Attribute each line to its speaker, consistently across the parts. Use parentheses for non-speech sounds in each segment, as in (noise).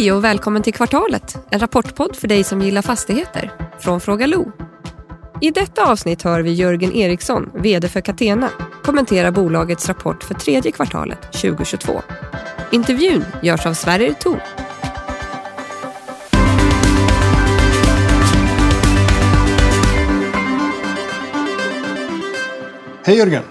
Speaker 1: Hej och välkommen till Kvartalet, en rapportpodd för dig som gillar fastigheter, från Fråga Lo. I detta avsnitt hör vi Jörgen Eriksson, VD för Catena, kommentera bolagets rapport för tredje kvartalet 2022. Intervjun görs av Sverrir Thor.
Speaker 2: Hej Jörgen!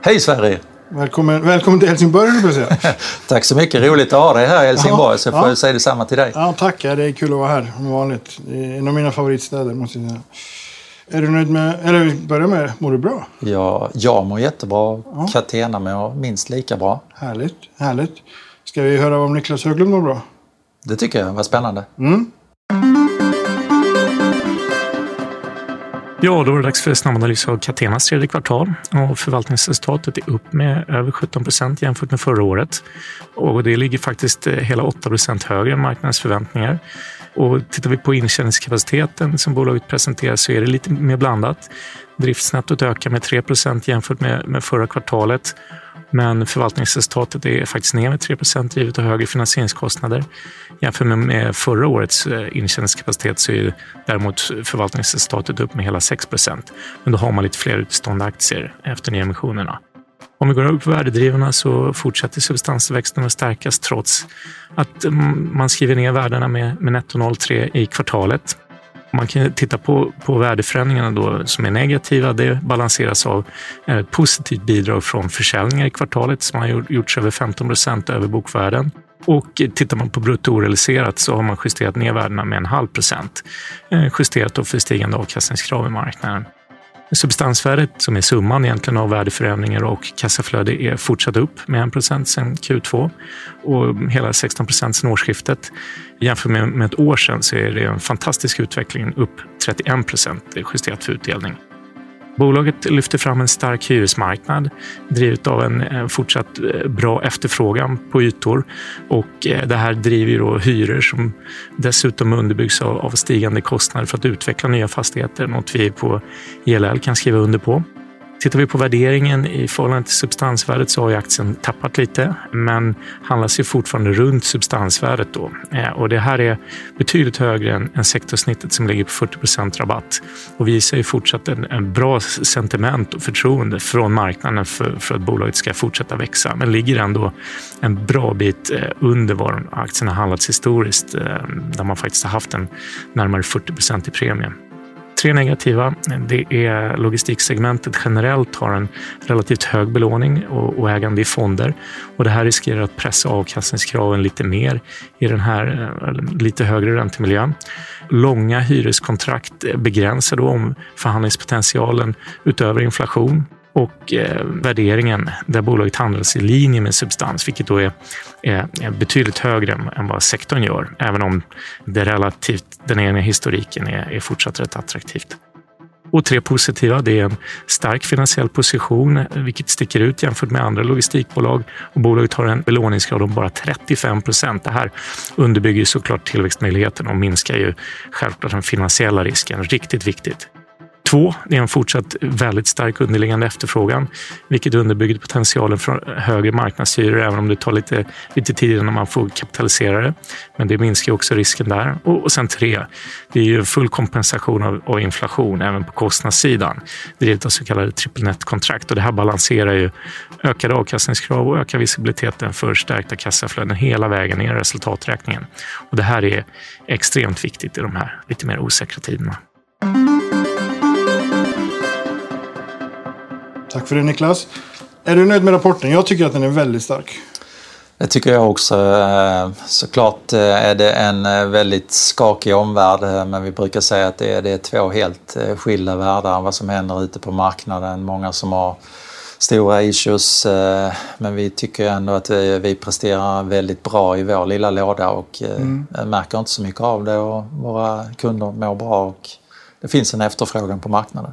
Speaker 3: Hej Sverige!
Speaker 2: Välkommen, välkommen till Helsingborg, jag säga. (laughs)
Speaker 3: Tack så mycket, roligt att ha dig här i Helsingborg
Speaker 2: Ja,
Speaker 3: så får
Speaker 2: ja.
Speaker 3: jag säga detsamma till dig.
Speaker 2: Ja, tack. Ja, det är kul att vara här, som vanligt. Det är en av mina favoritstäder, måste jag säga. Är du nöjd med... Eller vi börjar med, mår du bra?
Speaker 3: Ja, jag mår jättebra, Catena mår minst lika bra.
Speaker 2: Härligt, härligt. Ska vi höra om Niklas Höglund mår bra?
Speaker 3: Det tycker jag var spännande.
Speaker 4: Ja, då är det dags för snabbanalys av Catenas tredje kvartal och förvaltningsresultatet är upp med över 17 procent jämfört med förra året. Och det ligger faktiskt eh, hela 8 procent högre än marknadens förväntningar. Och tittar vi på intjäningskapaciteten som bolaget presenterar så är det lite mer blandat. Driftsnettot ökar med 3 procent jämfört med, med förra kvartalet. Men förvaltningsresultatet är faktiskt ner med 3 givet och högre finansieringskostnader. Jämfört med, med förra årets eh, intjäningskapacitet så är däremot förvaltningsresultatet upp med hela 6% Men då har man lite fler utstående aktier efter nyemissionerna. Om vi går över på värdedrivarna så fortsätter substansväxten att stärkas trots att mm, man skriver ner värdena med, med netto 0,3 i kvartalet. Man kan titta på, på värdeförändringarna då, som är negativa. Det balanseras av eh, ett positivt bidrag från försäljningar i kvartalet som har gjorts över 15 procent över bokvärden. Och tittar man på bruttorealiserat så har man justerat ner värdena med en halv procent. Eh, Justerat då för stigande avkastningskrav i marknaden. Substansvärdet, som är summan egentligen av värdeförändringar och kassaflöde, är fortsatt upp med 1 procent sedan Q2 och hela 16 procent sedan årsskiftet. Jämfört med, med ett år sedan så är det en fantastisk utveckling, upp 31 procent justerat för utdelning. Bolaget lyfter fram en stark hyresmarknad drivet av en eh, fortsatt eh, bra efterfrågan på ytor. Och eh, det här driver då hyror som dessutom underbyggs av stigande kostnader för att utveckla nya fastigheter, något vi på ELL kan skriva under på. Tittar vi på värderingen i förhållande till substansvärdet så har ju aktien tappat lite, men handlas ju fortfarande runt substansvärdet då. Eh, och det här är betydligt högre än, än sektorsnittet som ligger på 40 procent rabatt och visar ju fortsatt en, en bra sentiment och förtroende från marknaden för, för att bolaget ska fortsätta växa, men ligger ändå en bra bit eh, under var aktien har handlats historiskt, eh, där man faktiskt har haft en närmare 40 procent i premie. Tre negativa. Det är logistiksegmentet generellt har en relativt hög belåning och, och ägande i fonder. Och det här riskerar att pressa avkastningskraven lite mer i den här eh, lite högre räntemiljön. Långa hyreskontrakt begränsar då omförhandlingspotentialen utöver inflation och eh, värderingen där bolaget handlas i linje med substans, vilket då är, är, är betydligt högre än, än vad sektorn gör, även om det relativt den egna historiken är, är fortsatt rätt attraktivt. Och tre positiva, det är en stark finansiell position, vilket sticker ut jämfört med andra logistikbolag. Och bolaget har en belåningsgrad om bara 35 procent. Det här underbygger såklart tillväxtmöjligheten och minskar ju självklart den finansiella risken. Riktigt viktigt. Två, det är en fortsatt väldigt stark underliggande efterfrågan, vilket underbygger potentialen för högre marknadshyror, även om det tar lite, lite tid innan man får kapitalisera det. Men det minskar också risken där. Och, och sen tre, det är ju full kompensation av, av inflation även på kostnadssidan, drivet av så kallade triple net-kontrakt. Och det här balanserar ju ökade avkastningskrav och ökar visibiliteten för stärkta kassaflöden hela vägen ner i resultaträkningen. Och det här är extremt viktigt i de här lite mer osäkra tiderna.
Speaker 2: Tack för det Niklas. Är du nöjd med rapporten? Jag tycker att den är väldigt stark.
Speaker 3: Det tycker jag också. Eh, Såklart eh, är det en eh, väldigt skakig omvärld men vi brukar säga att det är, det är två helt skilda världar vad som händer ute på marknaden. Många som har stora issues men vi tycker ändå att vi, vi presterar väldigt bra i vår lilla låda och eh, märker inte så mycket av det och våra kunder mår bra och det finns en efterfrågan på marknaden.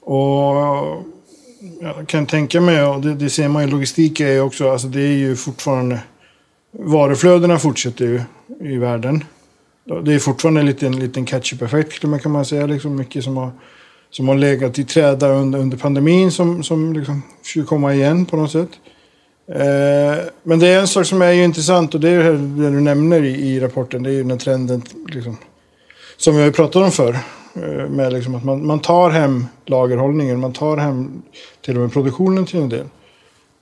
Speaker 2: Och jag kan tänka mig, och det, det ser man ju, logistik är ju också, alltså det är ju fortfarande, varuflödena fortsätter ju i världen. Det är fortfarande en liten, liten catch-up-effekt kan man säga, liksom mycket som har, som har legat i träda under, under pandemin som, som liksom försöker komma igen på något sätt. Eh, men det är en sak som är ju intressant och det är det du nämner i, i rapporten. Det är ju den här trenden liksom, som vi har pratat om förr. Eh, med liksom att man, man tar hem lagerhållningen, man tar hem till och med produktionen till en del.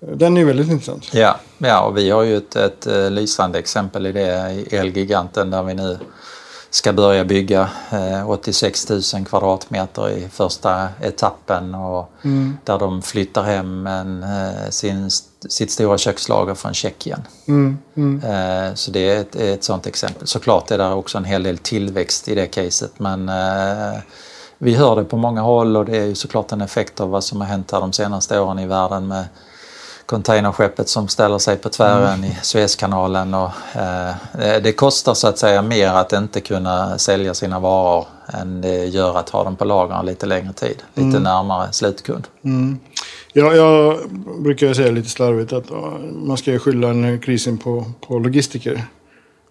Speaker 2: Eh, Den är ju väldigt intressant.
Speaker 3: Ja, ja och vi har ju ett, ett eh, lysande exempel i det i Elgiganten där vi nu ska börja bygga eh, 86 000 kvadratmeter i första etappen och där de flyttar hem en, sin, sitt stora kökslager från Tjeckien.
Speaker 2: Mm, mm.
Speaker 3: Eh, Så det är ett, ett sådant exempel. Såklart är det också en hel del tillväxt i det caset men eh, vi hör det på många håll och det är ju såklart en effekt av vad som har hänt här de senaste åren i världen med containerskeppet som ställer sig på tvären i Suezkanalen. Och, eh, det kostar så att säga mer att inte kunna sälja sina varor än det gör att ha dem på lager lite längre tid, lite närmare slutkund.
Speaker 2: Ja, jag brukar säga lite slarvigt att man ska skylla den här krisen på, på logistiker.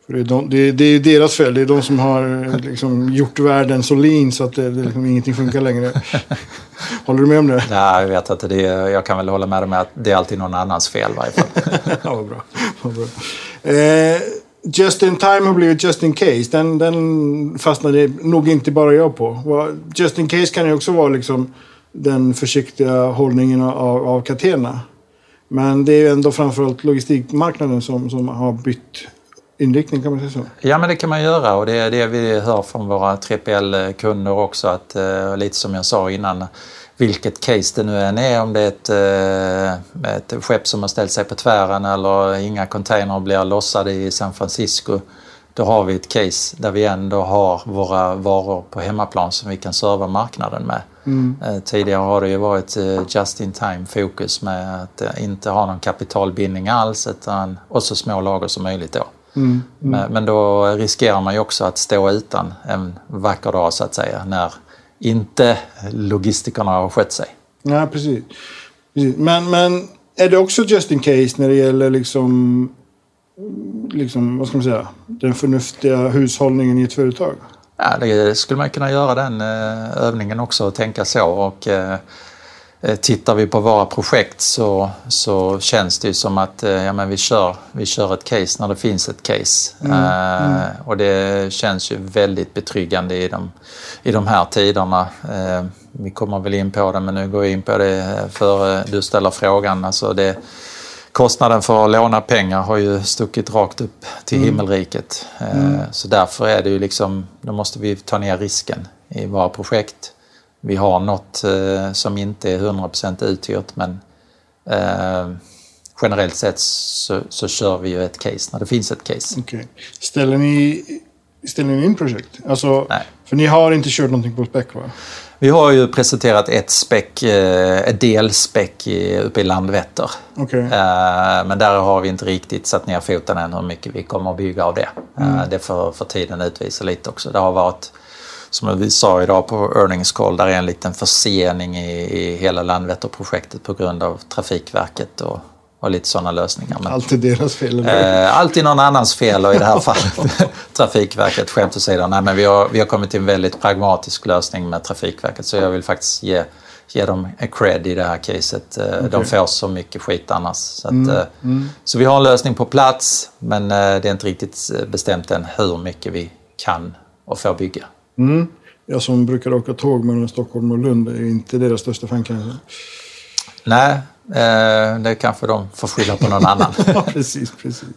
Speaker 2: För det, är de, det, är, det är deras fel. Det är de som har liksom, gjort världen så lean så att det, det liksom, ingenting funkar längre. (laughs) Håller du med om det?
Speaker 3: Nej, jag vet att det är, jag kan väl hålla med med att det är alltid någon annans fel i varje fall. (laughs)
Speaker 2: ja, vad bra. Vad bra. Eh, just in time har blivit just in case. Den, den fastnade nog inte bara jag på. Just in case kan ju också vara liksom den försiktiga hållningen av, av Catena. Men det är ju ändå framförallt logistikmarknaden som, som har bytt inriktning kan man säga så.
Speaker 3: Ja men det kan man göra och det är det vi hör från våra 3PL-kunder också att eh, lite som jag sa innan vilket case det nu än är om det är ett, eh, ett skepp som har ställt sig på tvären eller inga containrar blir lossade i San Francisco då har vi ett case där vi ändå har våra varor på hemmaplan som vi kan serva marknaden med. Eh, Tidigare har det ju varit just in time fokus med att inte ha någon kapitalbindning alls utan och så små lager som möjligt då. Men, men då riskerar man ju också att stå utan en vacker dag så att säga när inte logistikerna har skött sig.
Speaker 2: Ja, precis. precis. Men, men är det också just in case när det gäller liksom, liksom, vad ska man säga, den förnuftiga hushållningen i ett företag?
Speaker 3: Ja, det skulle man kunna göra den eh, övningen också och tänka så. Och, eh, tittar vi på våra projekt så, så känns det ju som att eh, ja, men vi, kör, vi kör ett case när det finns ett case. Eh, Och det känns ju väldigt betryggande i de, i de här tiderna. Eh, vi kommer väl in på det, men nu går jag in på det för du ställer frågan. Alltså det, Kostnaden för att låna pengar har ju stuckit rakt upp till himmelriket. Eh, Så därför är det ju liksom, då måste vi ta ner risken i våra projekt. Vi har något eh, som inte är 100% uthyrt men eh, generellt sett så, så kör vi ju ett case när det finns ett case.
Speaker 2: Okej. Ställer, ni, ställer ni in projekt? Alltså,
Speaker 3: Nej.
Speaker 2: För ni har inte kört någonting på spec va?
Speaker 3: Vi har ju presenterat ett spec, eh, ett delspec i- uppe i Landvetter. Eh, Men där har vi inte riktigt satt ner foten än hur mycket vi kommer att bygga av det.
Speaker 2: Mm.
Speaker 3: Det får, får tiden utvisa lite också. Det har varit, som vi sa idag på earnings call, där är en liten försening i, i hela Landvetterprojektet på grund av Trafikverket och, och lite sådana lösningar. Men,
Speaker 2: Allt är deras fel.
Speaker 3: Eh, alltid någon annans fel och i det här fallet (laughs) Trafikverket, skämt åsido. Nej, men vi har, vi har kommit till en väldigt pragmatisk lösning med Trafikverket så jag vill faktiskt ge, ge dem en cred i det här caset. Eh, De får så mycket skit annars. Så, att, eh, så vi har en lösning på plats men eh, det är inte riktigt bestämt än hur mycket vi kan och får bygga.
Speaker 2: Mm. Jag som brukar åka tåg mellan Stockholm och Lund är inte deras största fan kanske.
Speaker 3: Nej, eh, det kanske de får skylla på någon annan. (laughs)
Speaker 2: ja, precis, precis.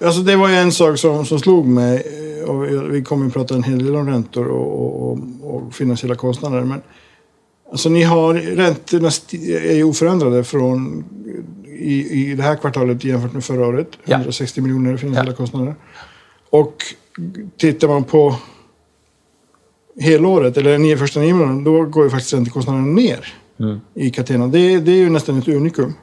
Speaker 2: Alltså det var ju en sak som, som slog mig. eh, Och vi kommer att prata en hel del om räntor och, och, och, finansiella kostnader. Men alltså ni har, räntorna är ju oförändrade från i, i det här kvartalet jämfört med förra året.
Speaker 3: Ja.
Speaker 2: 160 miljoner finansiella
Speaker 3: Ja.
Speaker 2: kostnader. Och tittar man på helåret, eller nio första nio månaderna, då går ju faktiskt räntekostnaderna ner
Speaker 3: Mm.
Speaker 2: i Catena. Det, det är ju nästan ett unikum.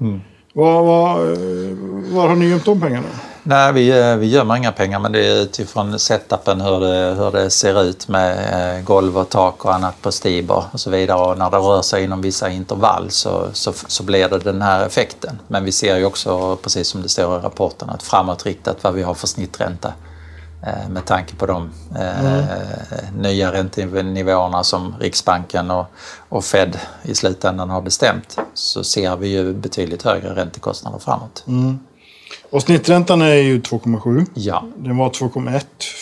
Speaker 2: Vad, vad, eh, var har ni gömt de pengarna?
Speaker 3: Nej, vi, eh, vi gömmer inga pengar men det är utifrån setupen hur det, hur det ser ut med eh, golv och tak och annat på Stiber och så vidare. Och när det rör sig inom vissa intervall så, så, så blir det den här effekten. Men vi ser ju också, precis som det står i rapporten, att framåtriktat vad vi har för snittränta med tanke på de eh, mm. nya räntenivåerna som Riksbanken och, och Fed i slutändan har bestämt så ser vi ju betydligt högre räntekostnader framåt.
Speaker 2: Mm. Och snitträntan är ju 2,7.
Speaker 3: Ja.
Speaker 2: Den var 2,1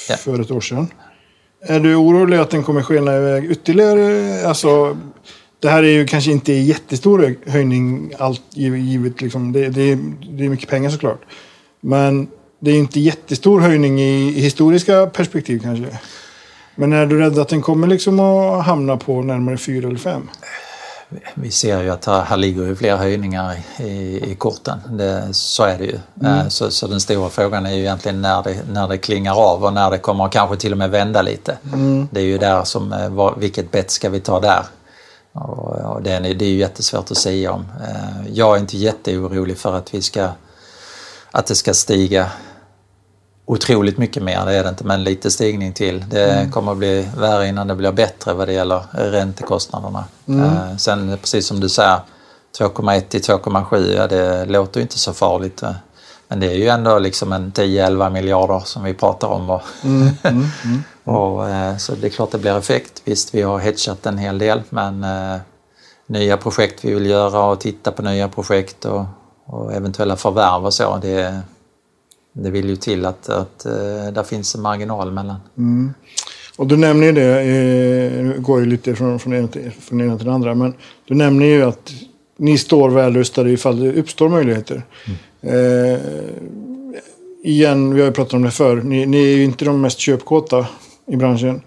Speaker 2: ja. för ett år sedan. Är du orolig att den kommer skena iväg ytterligare? Alltså, det här är ju kanske inte en jättestor höjning allt givet. Liksom. Det, det, det är mycket pengar såklart. Men det är inte jättestor höjning i, i historiska perspektiv kanske. Men är du rädd att den kommer liksom att hamna på närmare 4 eller 5?
Speaker 3: Vi ser ju att här, här ligger ju fler höjningar i, i, korten. Det, så är det ju. Mm. Eh, så, så, den stora frågan är ju egentligen när det, när det klingar av och när det kommer kanske till och med vända lite. Mm. Det är ju där som, eh, vilket bett ska vi ta där? Och, och det, är, det är ju jättesvårt att säga om. Eh, jag är inte jätteorolig för att vi ska att det ska stiga otroligt mycket mer, det är det inte, men lite stigning till. Det mm. kommer att bli värre innan det blir bättre vad det gäller räntekostnaderna. Mm. Eh, sen precis som du säger, 2,1 till 2,7, ja, det låter inte så farligt. Eh. Men det är ju ändå liksom en 10-11 miljarder som vi pratar om. Och, mm, (laughs) mm, mm. och eh, så det är klart det blir effekt. Visst, vi har hedgat en hel del, men eh, nya projekt vi vill göra och titta på nya projekt och, och eventuella förvärv och så. Det, det vill ju till att, att uh, där finns en marginal mellan.
Speaker 2: Mm. Och du nämner ju det, eh, går ju lite från, från, ena till, från ena till den andra, men du nämner ju att ni står väl rustade ifall det uppstår möjligheter. Mm. Eh, igen, vi har ju pratat om det förr, ni, ni är ju inte de mest köpkåta i branschen.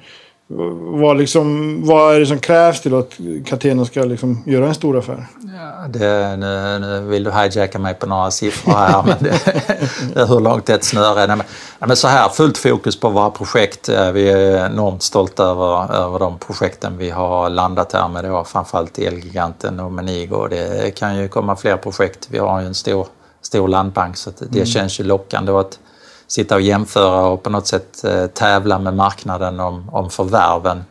Speaker 2: Vad, liksom, vad är det som krävs till att Catena ska liksom göra en stor affär?
Speaker 3: Ja, det, nu, nu vill du hijacka mig på några siffror här. (laughs) men det, det är hur långt ett snöre är. Nej, men, men så här, fullt fokus på våra projekt. Vi är enormt stolta över, över de projekten vi har landat här med. Då, framförallt Elgiganten och Menigo. Det kan ju komma fler projekt. Vi har ju en stor, stor landbank så det mm. känns ju lockande. att sitta och jämföra och på något sätt eh, tävla med marknaden om, om förvärven.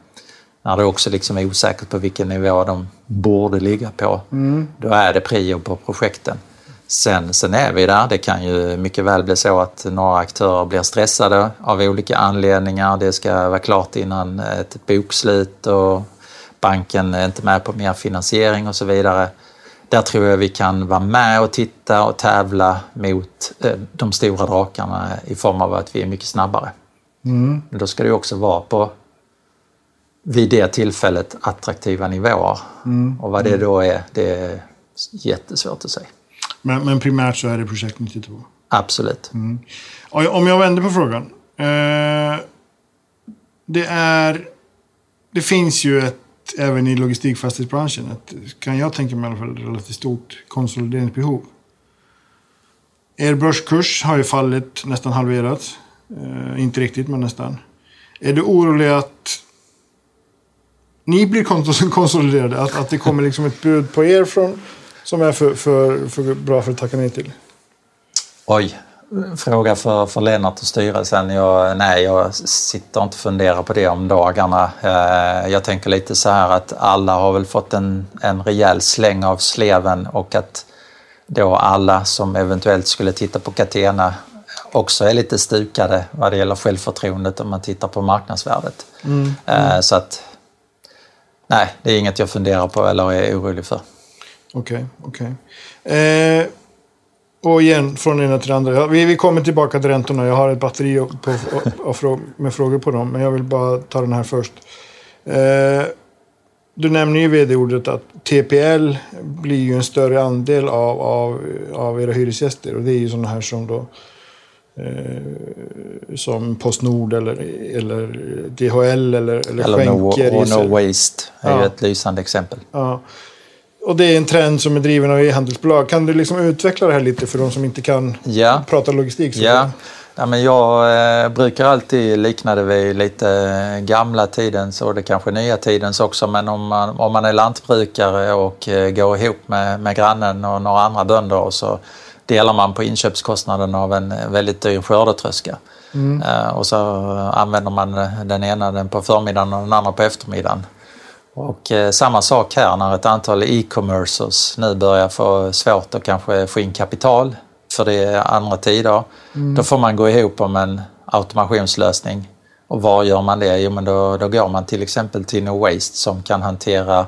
Speaker 3: När det också liksom är osäkert på vilken nivå de borde ligga på. Mm. Då är det prio på projekten. Sen, sen är vi där. Det kan ju mycket väl bli så att några aktörer blir stressade av olika anledningar. Det ska vara klart innan ett bokslut och banken är inte med på mer finansiering och så vidare. Där tror jag vi kan vara med och titta och tävla mot eh, de stora drakarna i form av att vi är mycket snabbare. Mm. Men då ska det också vara på vid det tillfället attraktiva nivåer. Mm. Och vad det då är, det är jättesvårt att säga.
Speaker 2: Men, men primärt så är det projekt 92?
Speaker 3: Absolut.
Speaker 2: Mm. Om jag vänder på frågan. Eh, det är... Det finns ju ett även i logistikfastighetsbranschen ett, kan jag tänka mig i alla fall, relativt stort konsolideringsbehov. Er börskurs har ju fallit, nästan halverats. Eh, inte riktigt, men nästan. Är du orolig att ni blir (laughs) konsoliderade? Att, att det kommer liksom ett bud på er från, som är för, för, för bra för att tacka nej till?
Speaker 3: Oj, fråga för, för Lennart och styrelsen. Jag, nej, jag sitter inte och funderar på det om dagarna. Eh, jag tänker lite så här att alla har väl fått en, en rejäl släng av sleven och att då alla som eventuellt skulle titta på Catena också är lite stukade vad det gäller självförtroendet om man tittar på marknadsvärdet. Mm, mm. Eh, så att nej, det är inget jag funderar på eller är orolig för.
Speaker 2: Okej, okay, okej. Okay. Eh, och igen, från det ena till det andra. Vi, vi kommer tillbaka till räntorna. Jag har ett batteri på, på, med frågor på dem. Men jag vill bara ta den här först. Eh, du nämner ju vd-ordet att TPL blir ju en större andel av, av, av era hyresgäster. Och det är ju sådana här som då eh, som Postnord eller, eller DHL eller, eller, eller
Speaker 3: Schenker. No, No Waste är ja. ju ett lysande exempel.
Speaker 2: Ja. Och det är en trend som är driven av e-handelsbolag. Kan du liksom utveckla det här lite för de som inte kan ja. prata logistik? Så
Speaker 3: ja. Ja, men jag eh, brukar alltid likna det vid lite gamla tidens och det kanske nya tidens också. Men om man, om man är lantbrukare och eh, går ihop med, med grannen och några andra bönder så delar man på inköpskostnaden av en väldigt dyr skördetröska. Mm. Eh, och så använder man den ena på förmiddagen och den andra på eftermiddagen. Och eh, samma sak här när ett antal e-commerces nu börjar få svårt att kanske få in kapital för det är andra tider. Mm. Då får man gå ihop om en automationslösning. Och var gör man det? Jo, men då, då går man till exempel till No Waste som kan hantera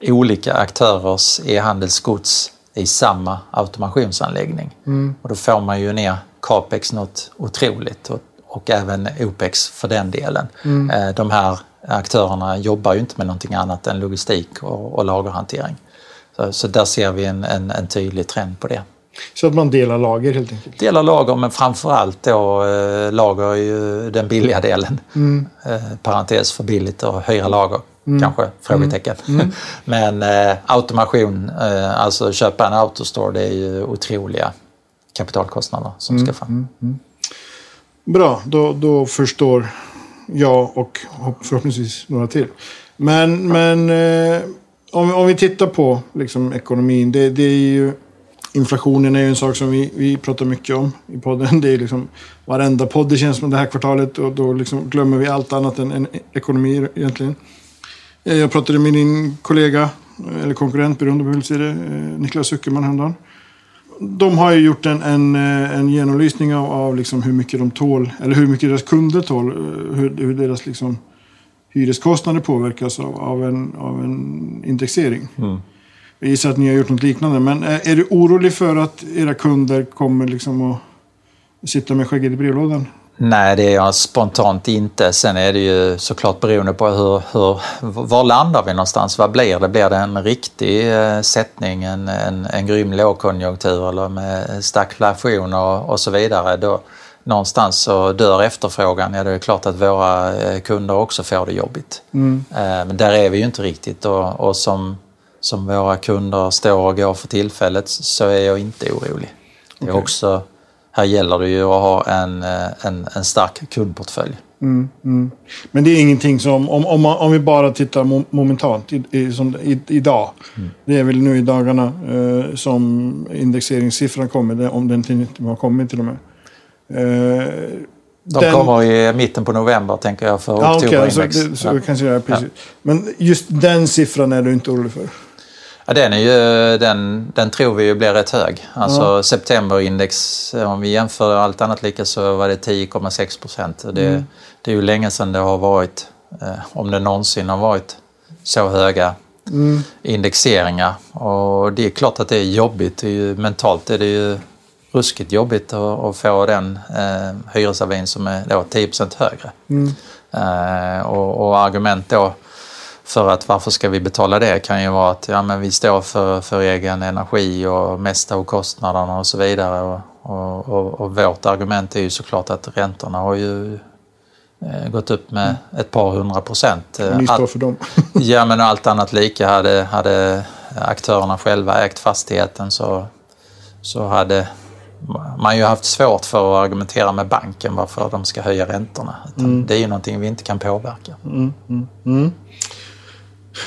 Speaker 3: olika aktörers e-handelsgods i samma automationsanläggning. Mm. Och då får man ju ner capex något otroligt och, och även opex för den delen. Mm. Eh, de här aktörerna jobbar ju inte med någonting annat än logistik och, och lagerhantering. Så, så, där ser vi en, en, en, tydlig trend på det.
Speaker 2: Så att man delar lager helt enkelt?
Speaker 3: Delar lager men framförallt då eh, lager är ju den billiga delen. Mm. Eh, parentes för billigt att hyra lager. Mm. Kanske? Frågetecken. Mm. mm. (laughs) Men eh, automation, eh, alltså köpa en autostore, det är ju otroliga kapitalkostnader som ska mm, fram.
Speaker 2: Bra, då, då förstår jag och förhoppningsvis några till. Men, men eh, om, om vi tittar på liksom, ekonomin. Det, det är ju, inflationen är ju en sak som vi, vi pratar mycket om i podden. Det är liksom varenda podd det känns som det här kvartalet och då liksom glömmer vi allt annat än, än ekonomi egentligen. Eh, jag pratade med din kollega, eller konkurrent beroende på hur du ser det, eh, Niklas Zuckerman häromdagen. De har ju gjort en, en, eh, en genomlysning av, av liksom hur mycket de tål, eller hur mycket deras kunder tål, hur, hur deras liksom hyreskostnader påverkas av, av, en, av en indexering. Mm. Jag gissar att ni har gjort något liknande, men är du orolig för att era kunder kommer liksom att sitta med skägget i brevlådan?
Speaker 3: Nej, det är jag spontant inte. Sen är det ju såklart beroende på hur, hur, var landar vi någonstans? Vad blir det? Blir det en riktig eh, sättning, en, en, en grym lågkonjunktur eller med stagflation och, och så vidare? Då, någonstans så dör efterfrågan. Ja, det är klart att våra eh, kunder också får det jobbigt. Mm. Eh, men där är vi ju inte riktigt och, och som, som våra kunder står och går för tillfället så är jag inte orolig. Det är okay. också här gäller det ju att ha en, eh, en, en stark kundportfölj. Mm,
Speaker 2: mm. Men det är ingenting som, om, om, om vi bara tittar momentant, i, i, som, i, idag. Mm. Det är väl nu i dagarna eh, som indexeringssiffran kommer, om den till, har kommit till och med.
Speaker 3: Eh, de den... kommer i mitten på november tänker jag för
Speaker 2: ja, oktoberindex. Okay, så, det, så ja. kanske jag, precis. Ja. Men just den siffran är du inte orolig för?
Speaker 3: Ja, den, är ju, den, den tror vi ju blir rätt hög. Alltså ja. septemberindex, om vi jämför allt annat lika så var det 10,6 procent. Det, mm. det är ju länge sedan det har varit, eh, om det någonsin har varit, så höga mm. indexeringar. Och det är klart att det är jobbigt. Det är ju, mentalt är det ju ruskigt jobbigt att, att få den eh, hyresavin som är då 10 procent högre. Mm. Eh, och, och argument då för att varför ska vi betala det kan ju vara att ja, men vi står för, för egen energi och mesta av kostnaderna och så vidare. Och, och, och, och vårt argument är ju såklart att räntorna har ju eh, gått upp med ett par hundra procent.
Speaker 2: Ni står för dem. (laughs)
Speaker 3: ja, men allt annat lika. Hade, hade aktörerna själva ägt fastigheten så, så hade man ju haft svårt för att argumentera med banken varför de ska höja räntorna. Mm. Det är ju någonting vi inte kan påverka. Mm, mm, mm.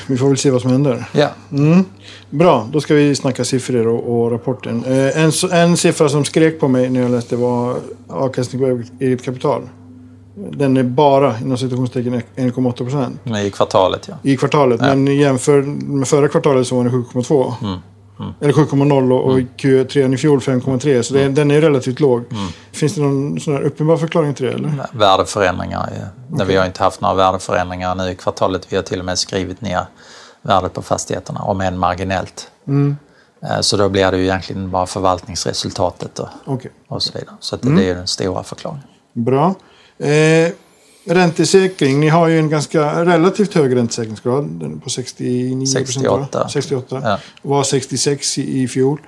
Speaker 2: Vi får väl se vad som händer.
Speaker 3: Ja.
Speaker 2: Mm. Bra, då ska vi snacka siffror och, och rapporten. Eh, en, en siffra som skrek på mig när jag läste var avkastning på eget kapital. Den är bara inom situationstecken 1,8 procent.
Speaker 3: I kvartalet ja.
Speaker 2: I kvartalet, ja. men jämför med förra kvartalet så var den 7,2. Mm. Mm. Eller 7,0 och mm. Q3 i fjol 5,3. Så mm. den är relativt låg. Mm. Finns det någon sån uppenbar förklaring till det? Eller?
Speaker 3: Värdeförändringar. Ja. Okay. Vi har inte haft några värdeförändringar nu i kvartalet. Vi har till och med skrivit ner värdet på fastigheterna, om än marginellt. Eh, så då blir det ju egentligen bara förvaltningsresultatet och, okay. och så vidare. Så det, mm. det är den stora förklaringen.
Speaker 2: Bra. Eh, Räntesäkring, ni har ju en ganska relativt hög räntesäkringsgrad. På 69
Speaker 3: 68.
Speaker 2: 68. Ja. Var 66 i, i fjol.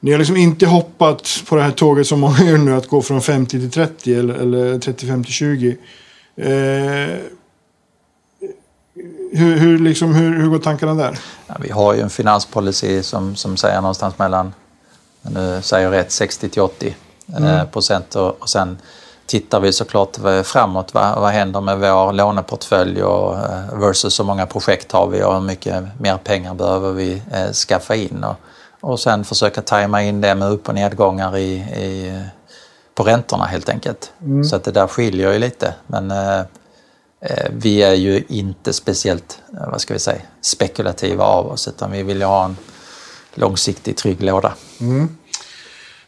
Speaker 2: Ni har liksom inte hoppat på det här tåget som många gör nu, att gå från 50 till 30 eller, eller 35 till 20. Eh, hur, hur, liksom, hur, hur går tankarna där?
Speaker 3: Ja, vi har ju en finanspolicy som, som säger någonstans mellan, nu säger jag rätt, 60 till 80 mm. eh, procent och, och sen tittar vi såklart framåt. Vad, vad händer med vår låneportfölj och, eh, versus hur många projekt har vi och hur mycket mer pengar behöver vi eh, skaffa in. Och, och sen försöka tajma in det med upp och nedgångar i, i på räntorna helt enkelt. Mm. Så att det där skiljer ju lite. Men eh, eh vi är ju inte speciellt, vad ska vi säga, spekulativa av oss utan vi vill ju ha en långsiktig trygg låda. Mm.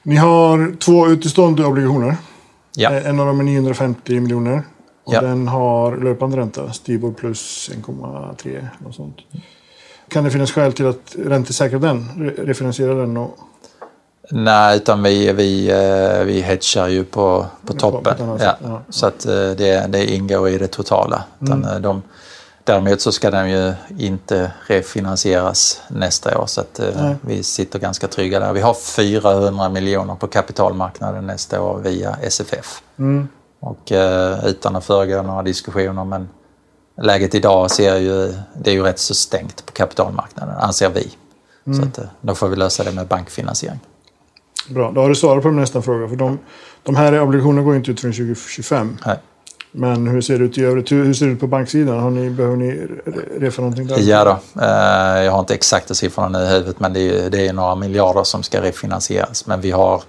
Speaker 2: Ni har två utestående obligationer
Speaker 3: Ja.
Speaker 2: Eh, En av dem är 950 miljoner. Och
Speaker 3: Ja.
Speaker 2: den har löpande ränta, Stibor plus 1,3 och sånt. Kan det finnas skäl till att räntesäkra den? Re- Refinansiera den? Och,
Speaker 3: Nej, utan vi, vi, eh, vi hedgar ju på, på
Speaker 2: på
Speaker 3: toppen.
Speaker 2: ett annat
Speaker 3: Ja.
Speaker 2: ja.
Speaker 3: Så att eh, det, det ingår i det totala. Utan
Speaker 2: Mm.
Speaker 3: de, däremot så ska den ju inte refinansieras nästa år. Så att eh,
Speaker 2: Nej.
Speaker 3: vi sitter ganska trygga där. Vi har 400 miljoner på kapitalmarknaden nästa år via SFF.
Speaker 2: Mm.
Speaker 3: Och eh, utan att föregå några diskussioner men läget idag ser ju, det är ju rätt så stängt på kapitalmarknaden anser vi.
Speaker 2: Mm.
Speaker 3: Så att, eh, då får vi lösa det med bankfinansiering.
Speaker 2: Bra, då har du svarat på nästa fråga. För de, de här obligationerna går inte ut förrän 2025.
Speaker 3: Nej.
Speaker 2: Men hur ser det ut i övrigt? Hur, ser det ut på banksidan? Har ni, behöver ni re- refa någonting där?
Speaker 3: Ja då, eh, jag har inte exakta siffrorna nu i huvudet men det är, det är några miljarder som ska refinansieras. Men vi har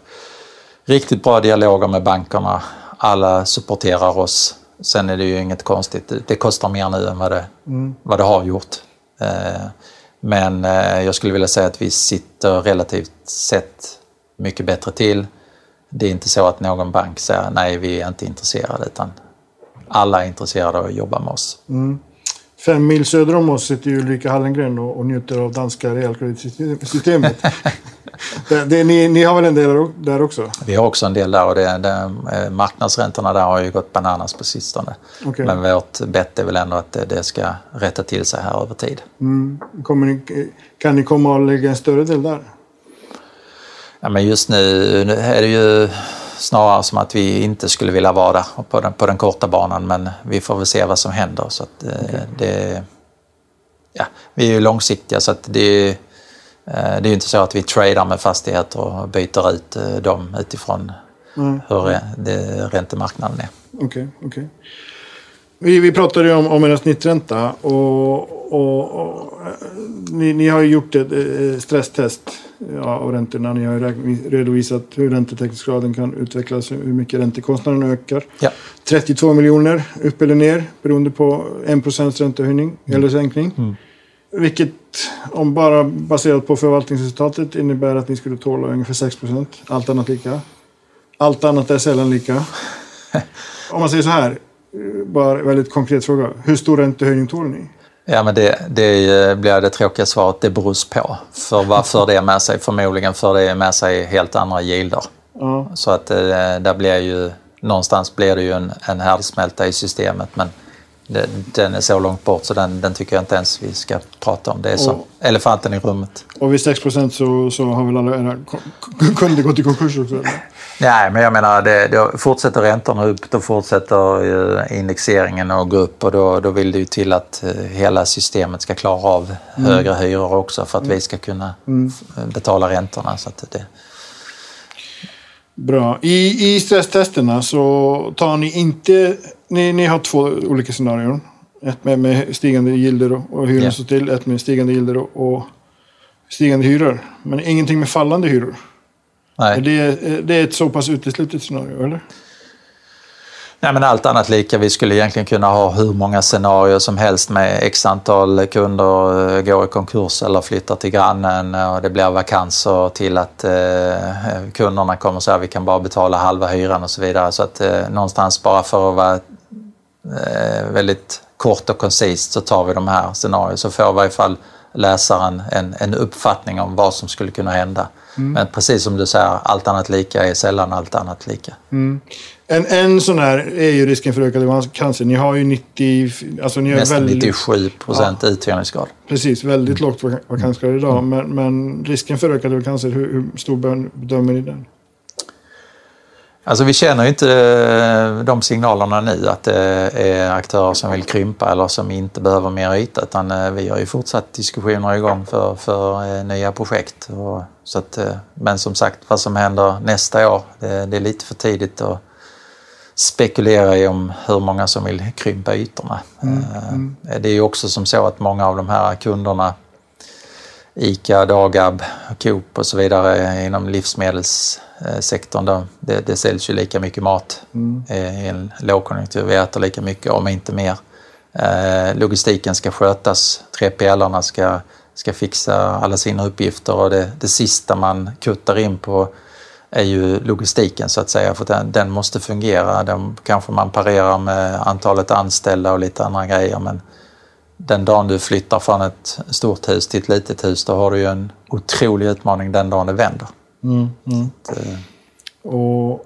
Speaker 3: riktigt bra dialoger med bankerna. Alla supporterar oss. Sen är det ju inget konstigt. Det kostar mer nu än vad det, vad det har gjort. Eh, Men eh, jag skulle vilja säga att vi sitter relativt sett mycket bättre till. Det är inte så att någon bank säger nej, vi är inte intresserade utan alla är intresserade av att jobba med oss.
Speaker 2: Fem mil söder om oss sitter ju Ulrika Hallengren och, och njuter av danska realkreditsystemet. (laughs) det, det, ni, ni har väl en del där- också?
Speaker 3: Vi har också en del där och det, det, eh, marknadsräntorna där har ju gått bananas på sistone.
Speaker 2: Okej.
Speaker 3: Men vårt bett är väl ändå att det, det ska rätta till sig här över tid.
Speaker 2: Kommer ni, kan ni komma och lägga en större del där?
Speaker 3: Ja, men just nu nu är det ju snarare som att vi inte skulle vilja vara på den, på den korta banan men vi får väl se vad som händer. Så att, eh, det, ja, vi är ju långsiktiga så att det, eh, det är ju inte så att vi tradar med fastigheter och byter ut eh, dem utifrån hur re- det, räntemarknaden är.
Speaker 2: Okej, okej. Vi, vi pratade ju om, om en snittränta och, och, och eh, ni, ni har ju gjort ett eh, stresstest av räntorna. Ni har ju redovisat hur räntetäckningsgraden kan utvecklas, hur mycket räntekostnaden ökar.
Speaker 3: Ja.
Speaker 2: 32 miljoner upp eller ner beroende på 1 procents räntehöjning eller sänkning. Vilket, om bara baserat på förvaltningsresultatet, innebär att ni skulle tåla ungefär 6 procent. Allt annat lika. Allt annat är sällan lika. (laughs) Om man säger så här, bara väldigt konkret fråga. Hur stor räntehöjning tål ni?
Speaker 3: Ja, men det, det blir det tråkiga svaret. Det beror på. För vad för det med sig? Förmodligen för det med sig helt andra gilder.
Speaker 2: Ja,
Speaker 3: Så att eh, där blir ju, någonstans blir det ju en, en härdsmälta i systemet. Men det, den är så långt bort så den, den tycker jag inte ens vi ska prata om. Det är som elefanten i rummet.
Speaker 2: och vid 6 procent så, så har väl alla era kunder gått i konkurs också? eller?
Speaker 3: Nej, men jag menar, det, då fortsätter räntorna upp, då fortsätter eh, indexeringen att gå upp och då, då vill det ju till att eh, hela systemet ska klara av högre hyror också för att vi ska kunna f- betala räntorna. Så att det,
Speaker 2: Bra. I, I stresstesterna så tar ni inte... Ni, ni har två olika scenarion. Ett med, med stigande gilder och, och hyror står still. Ett med stigande gilder och, och stigande hyror. Men ingenting med fallande hyror.
Speaker 3: Nej.
Speaker 2: det, det är ett så pass uteslutet scenario, eller?
Speaker 3: nej, men allt annat lika. Vi skulle egentligen kunna ha hur många scenarier som helst med x antal kunder eh, går i konkurs eller flyttar till grannen och det blir vakanser till att eh, kunderna kommer och säger vi kan bara betala halva hyran och så vidare. Så att eh, någonstans bara för att vara eh, väldigt kort och koncist så tar vi de här scenarierna så får i varje fall läsaren en, en uppfattning om vad som skulle kunna hända. Men precis som du säger, allt annat lika är sällan allt annat lika.
Speaker 2: En, en sån här är ju risken för ökad cancer. Ni har ju 90... Alltså ni har
Speaker 3: Nästan
Speaker 2: väldigt,
Speaker 3: 97 procent uthyrningsgrad.
Speaker 2: Precis, väldigt lågt vak- vakansgrad idag. Men, men risken för ökad cancer, hur, hur stor bedömer ni den?
Speaker 3: Alltså vi känner ju inte eh, de signalerna nu att det är aktörer som vill krympa eller som inte behöver mer yta utan eh, vi har ju fortsatt diskussioner igång för, för eh, nya projekt. Och, så att, men som sagt, vad som händer nästa år, det, det är lite för tidigt att spekulera i om hur många som vill krympa ytorna. Eh, Det är ju också som så att många av de här kunderna ICA, Dagab, Coop och så vidare inom livsmedelssektorn. Då, det, det säljs ju lika mycket mat eh, i en lågkonjunktur. Vi äter lika mycket, om inte mer. Eh, Logistiken ska skötas, 3PL-arna ska, ska fixa alla sina uppgifter och det, det sista man kuttar in på är ju logistiken så att säga, för den, den måste fungera. Den kanske man parerar med antalet anställda och lite andra grejer men den dagen du flyttar från ett stort hus till ett litet hus då har du ju en otrolig utmaning den dagen det vänder.
Speaker 2: Mm, mm. Att, och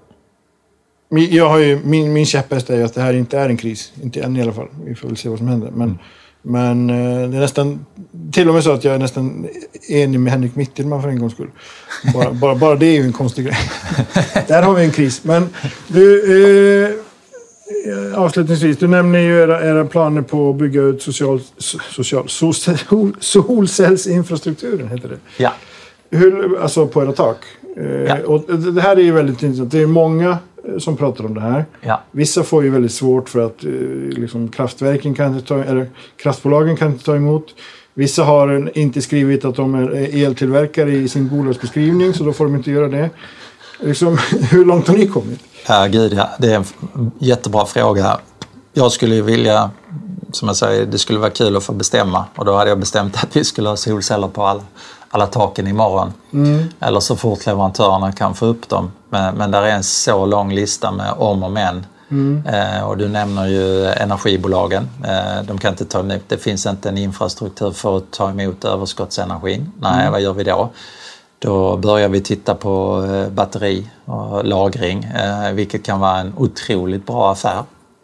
Speaker 2: jag har ju, min, min käpphäst är ju att det här inte är en kris. Inte än i alla fall. Vi får väl se vad som händer. Men, mm. men eh, det är nästan, till och med så att jag är nästan enig med Henrik Mittelman för en gångs skull. Bara, bara, bara det är ju en konstig grej. (laughs) Där har vi en kris. Men du, eh, avslutningsvis. Du nämner ju era, era, planer på att bygga ut social, social, sol, solcellsinfrastrukturen. Heter det.
Speaker 3: Ja.
Speaker 2: Hur, alltså på era tak. Eh, ja. Och det här är ju väldigt intressant. Det är många Eh, som pratar om det här.
Speaker 3: Ja.
Speaker 2: Vissa får ju väldigt svårt för att eh, liksom, kraftverken kan inte ta, eller kraftbolagen kan inte ta emot. Vissa har inte skrivit att de är eltillverkare i sin bolagsbeskrivning så då får de inte göra det. Liksom, (laughs) hur långt har ni kommit?
Speaker 3: Ja, gud ja. Det är en jättebra fråga. Jag skulle vilja, som jag säger, det skulle vara kul att få bestämma och då hade jag bestämt att vi skulle ha solceller på alla, alla taken imorgon. Mm. Eller så fort leverantörerna kan få upp dem. Men, men där är en så lång lista med om och men. Mm. Eh, och du nämner ju energibolagen. Eh, de kan inte ta emot, det finns inte en infrastruktur för att ta emot överskottsenergin. Nej, mm. vad gör vi då? Då börjar vi titta på eh, batteri och lagring, eh, vilket kan vara en otroligt bra affär.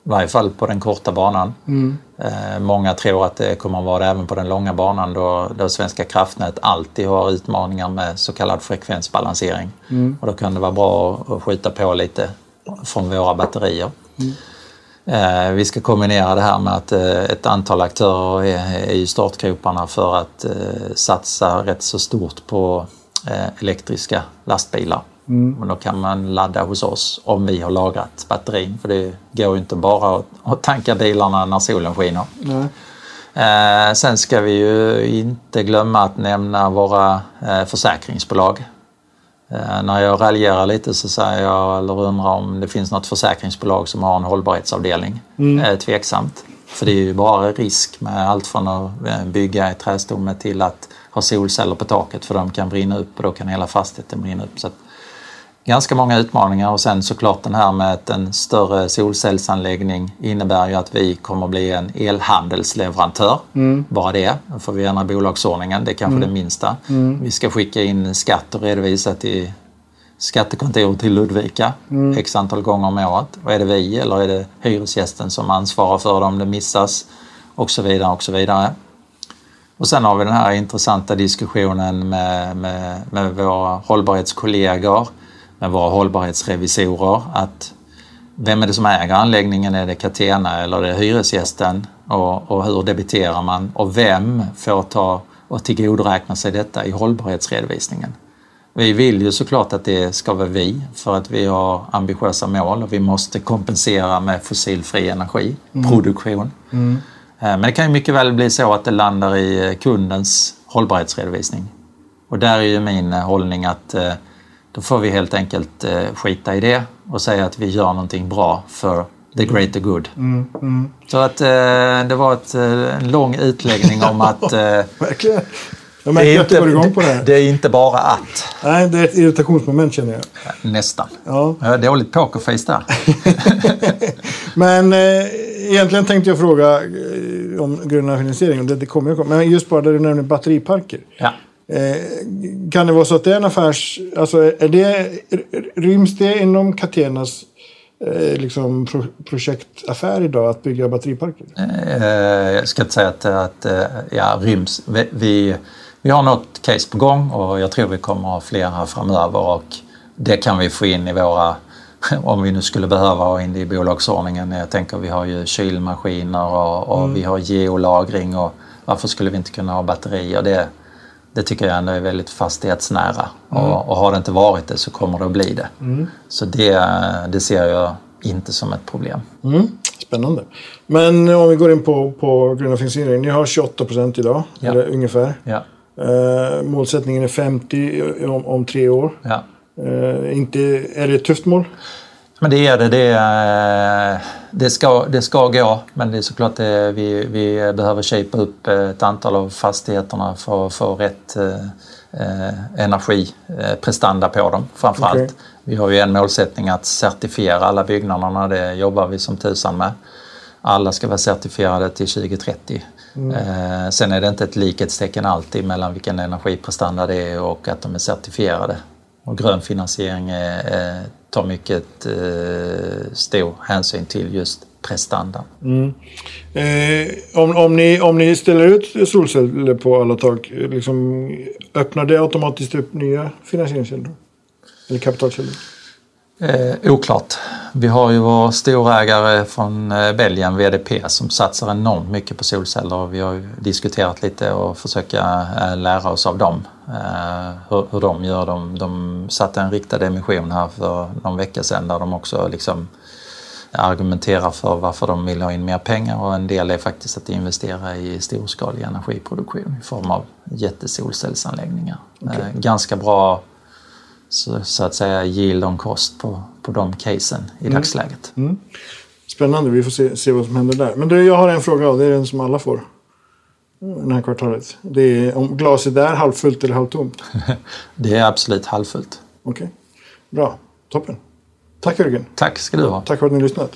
Speaker 3: I varje fall på den korta banan. Mm. Eh, många tror att det kommer att vara det även på den långa banan då, då Svenska kraftnät alltid har utmaningar med så kallad frekvensbalansering. Mm. Och då kan det vara bra att skjuta på lite från våra batterier. Mm. Vi ska kombinera det här med att ett antal aktörer är i startgroparna för att satsa rätt så stort på elektriska lastbilar. Mm. Men då kan man ladda hos oss om vi har lagrat batterin. För det går ju inte bara att tanka bilarna när solen skiner. Eh, sen ska vi ju inte glömma att nämna våra eh, försäkringsbolag. Eh, när jag raljerar lite så säger jag, eller undrar om det finns något försäkringsbolag som har en hållbarhetsavdelning. Mm. Eh, tveksamt. För det är ju bara risk med allt från att eh, bygga i trästomme till att ha solceller på taket för de kan brinna upp och då kan hela fastigheten brinna upp. Så ganska många utmaningar och sen såklart den här med att en större solcellsanläggning innebär ju att vi kommer bli en elhandelsleverantör. Mm. Bara det, då får vi ändra bolagsordningen, det är kanske mm. det minsta. Mm. Vi ska skicka in skatt och redovisa till skattekontoret till Ludvika mm. x antal gånger om året. Och är det vi eller är det hyresgästen som ansvarar för det om det missas? Och så vidare och så vidare. Och sen har vi den här intressanta diskussionen med, med, med våra hållbarhetskollegor med våra hållbarhetsrevisorer att vem är det som äger anläggningen? Är det Catena eller är det hyresgästen? Och, och hur debiterar man? Och vem får ta och tillgodoräkna sig detta i hållbarhetsredovisningen? Vi vill ju såklart att det ska vara vi för att vi har ambitiösa mål och vi måste kompensera med fossilfri energiproduktion. Mm. Mm. Men det kan ju mycket väl bli så att det landar i kundens hållbarhetsredovisning. Och där är ju min hållning att eh, då får vi helt enkelt eh, skita i det och säga att vi gör någonting bra för the greater good. Mm, mm. Så att eh, det var ett, eh, en lång utläggning om att... (laughs) Eh,
Speaker 2: Verkligen. Jag märker det är, inte, igång på det, här.
Speaker 3: det är inte bara att.
Speaker 2: Nej, det är ett irritationsmoment känner jag.
Speaker 3: Nästan. Ja. Jag har dåligt pokerface där. (laughs)
Speaker 2: Men eh, egentligen tänkte jag fråga eh, om gröna finansiering. Det, det kommer jag Men just bara där du nämner batteriparker.
Speaker 3: Ja.
Speaker 2: Eh, kan det vara så att det är en affärs... Alltså är det, ryms det inom Catenas eh, liksom pro, projektaffär idag att bygga batteriparker?
Speaker 3: Eh, jag ska inte säga att, att ja, ryms. Vi, vi, vi har något case på gång och jag tror vi kommer ha fler här framöver och det kan vi få in i våra (laughs) om vi nu skulle behöva ha in det i bolagsordningen. Jag tänker vi har ju kylmaskiner och, och mm. vi har geolagring och varför skulle vi inte kunna ha batterier? Det, det tycker jag ändå är väldigt fastighetsnära. Mm. Och, och, har det inte varit det så kommer det att bli det. Mm. Så det, det ser jag inte som ett problem.
Speaker 2: Mm. Spännande. Men om vi går in på, på gröna finansiering. Ni har 28 procent idag, ja. eller ungefär.
Speaker 3: Ja.
Speaker 2: Eh, målsättningen är 50 om, om tre år.
Speaker 3: Ja.
Speaker 2: Eh, inte, är det ett tufft mål?
Speaker 3: Men det är det. Det, är, det, ska, det ska gå, men det är såklart det, vi, vi behöver shapea upp ett antal av fastigheterna för att få rätt, eh, energiprestanda på dem framförallt.
Speaker 2: Okej.
Speaker 3: Vi har ju en målsättning att certifiera alla byggnaderna, det jobbar vi som tusan med. Alla ska vara certifierade till 2030. Eh, sen är det inte ett likhetstecken alltid mellan vilken energiprestanda det är och att de är certifierade. Och grön finansiering eh, tar mycket eh, stor hänsyn till just prestandan.
Speaker 2: Eh, om, om, ni, om ni ställer ut solceller på alla tak, liksom, öppnar det automatiskt upp nya finansieringskällor? Eller kapitalkällor?
Speaker 3: Eh, oklart. Vi har ju vår storägare från eh, Belgien, VDP, som satsar enormt mycket på solceller och vi har diskuterat lite och försöka eh, lära oss av dem. Eh, hur, hur de gör. De, de satte en riktad emission här för någon vecka sedan där de också liksom argumenterar för varför de vill ha in mer pengar och en del är faktiskt att investera i storskalig energiproduktion i form av jättesolcellsanläggningar. Eh, ganska bra så, så att säga yield on cost på, på de casen i dagsläget.
Speaker 2: Spännande, vi får se, se vad som händer där. Men du, jag har en fråga och det är den som alla får. Det här kvartalet. Det är om glaset är halvfullt eller halvtomt. (laughs)
Speaker 3: Det är absolut halvfullt.
Speaker 2: Okej, bra. Toppen. Tack Jörgen.
Speaker 3: Tack ska du ha.
Speaker 2: Tack för att ni har lyssnat.